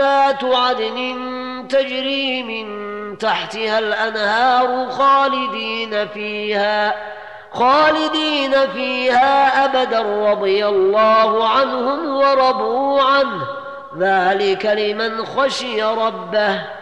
جنات عدن تجري من تحتها الأنهار خالدين فيها خالدين فيها أبدا رضي الله عنهم ورضوا عنه. ذلك لمن خشي ربه.